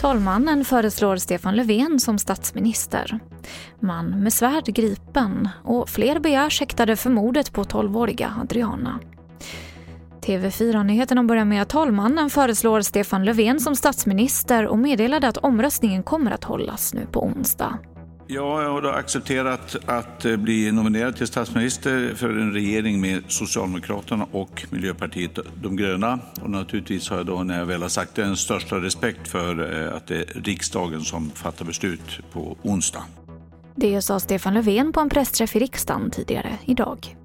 Talmannen föreslår Stefan Löfven som statsminister. Man med svärd gripen och fler begärs häktade för mordet på 12-åriga Adriana. TV4-nyheterna börjar med att talmannen föreslår Stefan Löfven som statsminister och meddelade att omröstningen kommer att hållas nu på onsdag. Ja, jag har då accepterat att eh, bli nominerad till statsminister för en regering med Socialdemokraterna och Miljöpartiet de gröna. Och naturligtvis har jag då, när jag väl har sagt det, den största respekt för eh, att det är riksdagen som fattar beslut på onsdag. Det sa Stefan Löfven på en pressträff i riksdagen tidigare idag.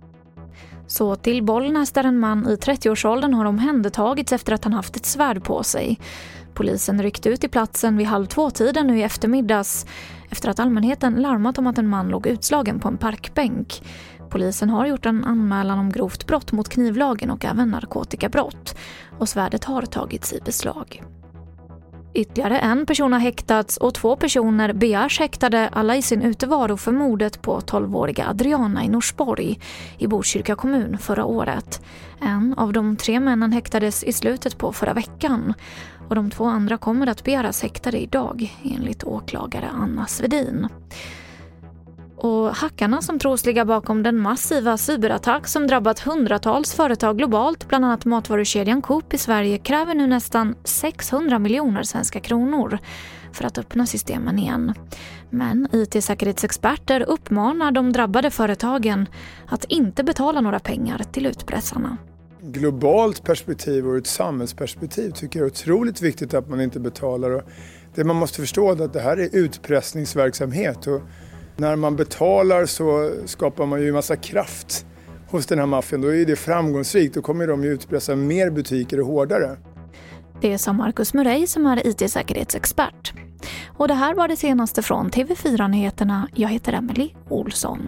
Så till Bollnäs där en man i 30-årsåldern har omhändertagits efter att han haft ett svärd på sig. Polisen ryckte ut till platsen vid halv två-tiden nu i eftermiddags efter att allmänheten larmat om att en man låg utslagen på en parkbänk. Polisen har gjort en anmälan om grovt brott mot knivlagen och även narkotikabrott och svärdet har tagits i beslag. Ytterligare en person har häktats och två personer begärs häktade, alla i sin utevaro för mordet på 12-åriga Adriana i Norsborg i Botkyrka kommun förra året. En av de tre männen häktades i slutet på förra veckan och de två andra kommer att begäras häktade idag enligt åklagare Anna Svedin. Hackarna som tros ligga bakom den massiva cyberattack som drabbat hundratals företag globalt, bland annat matvarukedjan Coop i Sverige, kräver nu nästan 600 miljoner svenska kronor för att öppna systemen igen. Men IT-säkerhetsexperter uppmanar de drabbade företagen att inte betala några pengar till utpressarna globalt perspektiv och ur ett samhällsperspektiv tycker jag är otroligt viktigt att man inte betalar. Och det man måste förstå är att det här är utpressningsverksamhet och när man betalar så skapar man ju en massa kraft hos den här maffian. Då är det framgångsrikt, då kommer de ju utpressa mer butiker och hårdare. Det sa Marcus Murray som är IT-säkerhetsexpert. Och det här var det senaste från TV4 Nyheterna. Jag heter Emily Olsson.